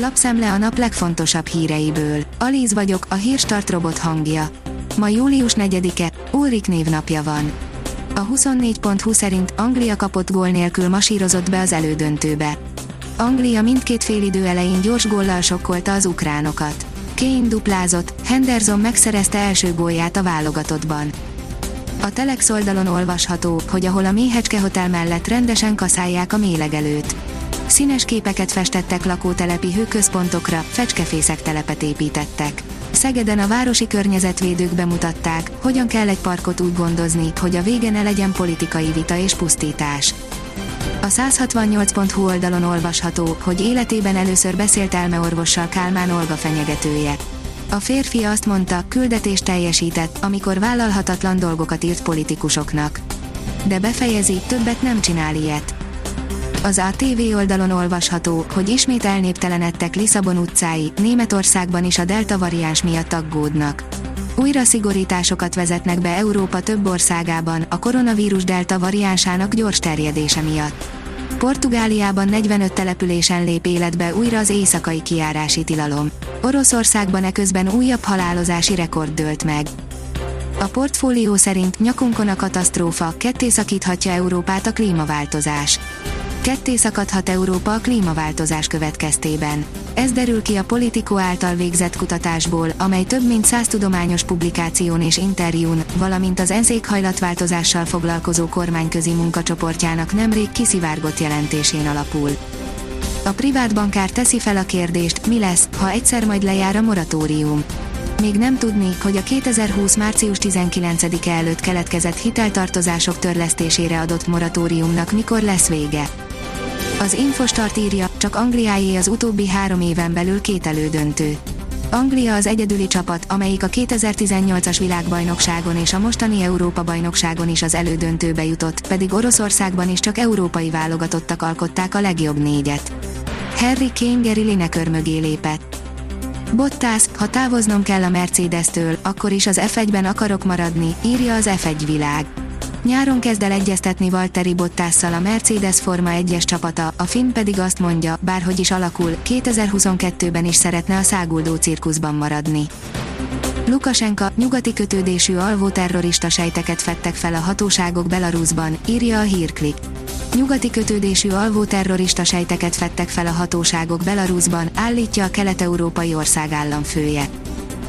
Lapszemle a nap legfontosabb híreiből. Alíz vagyok, a hírstart robot hangja. Ma július 4-e, Ulrik névnapja van. A 24.20 szerint Anglia kapott gól nélkül masírozott be az elődöntőbe. Anglia mindkét félidő elején gyors góllal sokkolta az ukránokat. Kane duplázott, Henderson megszerezte első gólját a válogatottban. A Telex oldalon olvasható, hogy ahol a Méhecske Hotel mellett rendesen kaszálják a mélegelőt. Színes képeket festettek lakótelepi hőközpontokra, fecskefészek telepet építettek. Szegeden a városi környezetvédők bemutatták, hogyan kell egy parkot úgy gondozni, hogy a vége ne legyen politikai vita és pusztítás. A 168.hu oldalon olvasható, hogy életében először beszélt elmeorvossal Kálmán Olga fenyegetője. A férfi azt mondta, küldetést teljesített, amikor vállalhatatlan dolgokat írt politikusoknak. De befejezi, többet nem csinál ilyet. Az ATV oldalon olvasható, hogy ismét elnéptelenedtek Lisszabon utcái, Németországban is a delta variáns miatt aggódnak. Újra szigorításokat vezetnek be Európa több országában, a koronavírus delta variánsának gyors terjedése miatt. Portugáliában 45 településen lép életbe újra az éjszakai kiárási tilalom. Oroszországban eközben újabb halálozási rekord dőlt meg. A portfólió szerint nyakunkon a katasztrófa, ketté szakíthatja Európát a klímaváltozás ketté szakadhat Európa a klímaváltozás következtében. Ez derül ki a Politico által végzett kutatásból, amely több mint száz tudományos publikáción és interjún, valamint az ENSZ éghajlatváltozással foglalkozó kormányközi munkacsoportjának nemrég kiszivárgott jelentésén alapul. A privát bankár teszi fel a kérdést, mi lesz, ha egyszer majd lejár a moratórium. Még nem tudni, hogy a 2020. március 19-e előtt keletkezett hiteltartozások törlesztésére adott moratóriumnak mikor lesz vége. Az Infostart írja, csak Angliáé az utóbbi három éven belül két elődöntő. Anglia az egyedüli csapat, amelyik a 2018-as világbajnokságon és a mostani Európa-bajnokságon is az elődöntőbe jutott, pedig Oroszországban is csak európai válogatottak alkották a legjobb négyet. Harry Kane Gary Lineker mögé lépett. Bottas, ha távoznom kell a Mercedes-től, akkor is az F1-ben akarok maradni, írja az F1 világ. Nyáron kezd el egyeztetni Valtteri Bottasszal a Mercedes Forma 1-es csapata, a Finn pedig azt mondja, bárhogy is alakul, 2022-ben is szeretne a száguldó cirkuszban maradni. Lukasenka nyugati kötődésű alvó terrorista sejteket fettek fel a hatóságok Belarusban, írja a hírklik. Nyugati kötődésű alvó terrorista sejteket fettek fel a hatóságok Belarusban, állítja a kelet-európai ország államfője.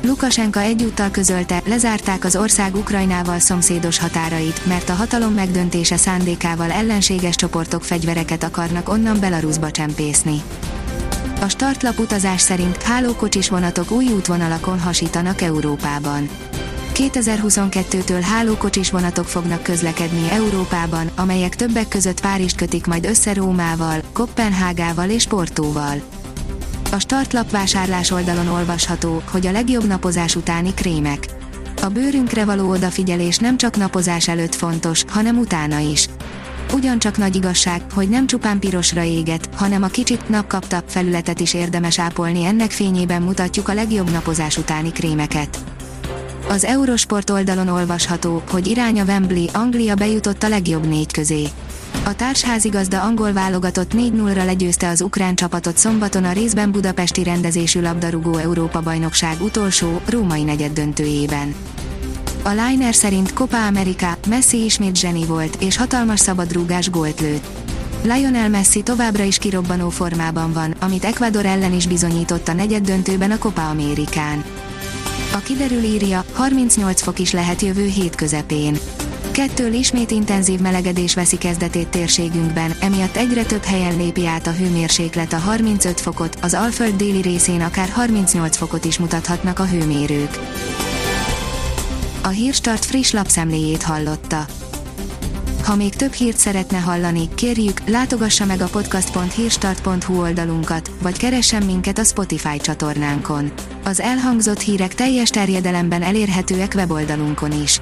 Lukasenka egyúttal közölte, lezárták az ország Ukrajnával szomszédos határait, mert a hatalom megdöntése szándékával ellenséges csoportok fegyvereket akarnak onnan Belarusba csempészni. A startlap utazás szerint hálókocsis vonatok új útvonalakon hasítanak Európában. 2022-től hálókocsis vonatok fognak közlekedni Európában, amelyek többek között Párizst kötik majd össze Rómával, Kopenhágával és Portóval. A startlap vásárlás oldalon olvasható, hogy a legjobb napozás utáni krémek. A bőrünkre való odafigyelés nem csak napozás előtt fontos, hanem utána is. Ugyancsak nagy igazság, hogy nem csupán pirosra éget, hanem a kicsit napkapta felületet is érdemes ápolni ennek fényében mutatjuk a legjobb napozás utáni krémeket. Az Eurosport oldalon olvasható, hogy irány a Wembley, Anglia bejutott a legjobb négy közé. A társházigazda angol válogatott 4-0-ra legyőzte az ukrán csapatot szombaton a részben budapesti rendezésű labdarúgó Európa-bajnokság utolsó, római negyed döntőjében. A Liner szerint Copa America, Messi ismét zseni volt, és hatalmas szabadrúgás gólt lőtt. Lionel Messi továbbra is kirobbanó formában van, amit Ecuador ellen is bizonyított a negyed döntőben a Copa Amerikán. A kiderül írja, 38 fok is lehet jövő hét közepén. Kettől ismét intenzív melegedés veszi kezdetét térségünkben, emiatt egyre több helyen lépi át a hőmérséklet a 35 fokot, az Alföld déli részén akár 38 fokot is mutathatnak a hőmérők. A Hírstart friss lapszemléjét hallotta. Ha még több hírt szeretne hallani, kérjük, látogassa meg a podcast.hírstart.hu oldalunkat, vagy keressen minket a Spotify csatornánkon. Az elhangzott hírek teljes terjedelemben elérhetőek weboldalunkon is.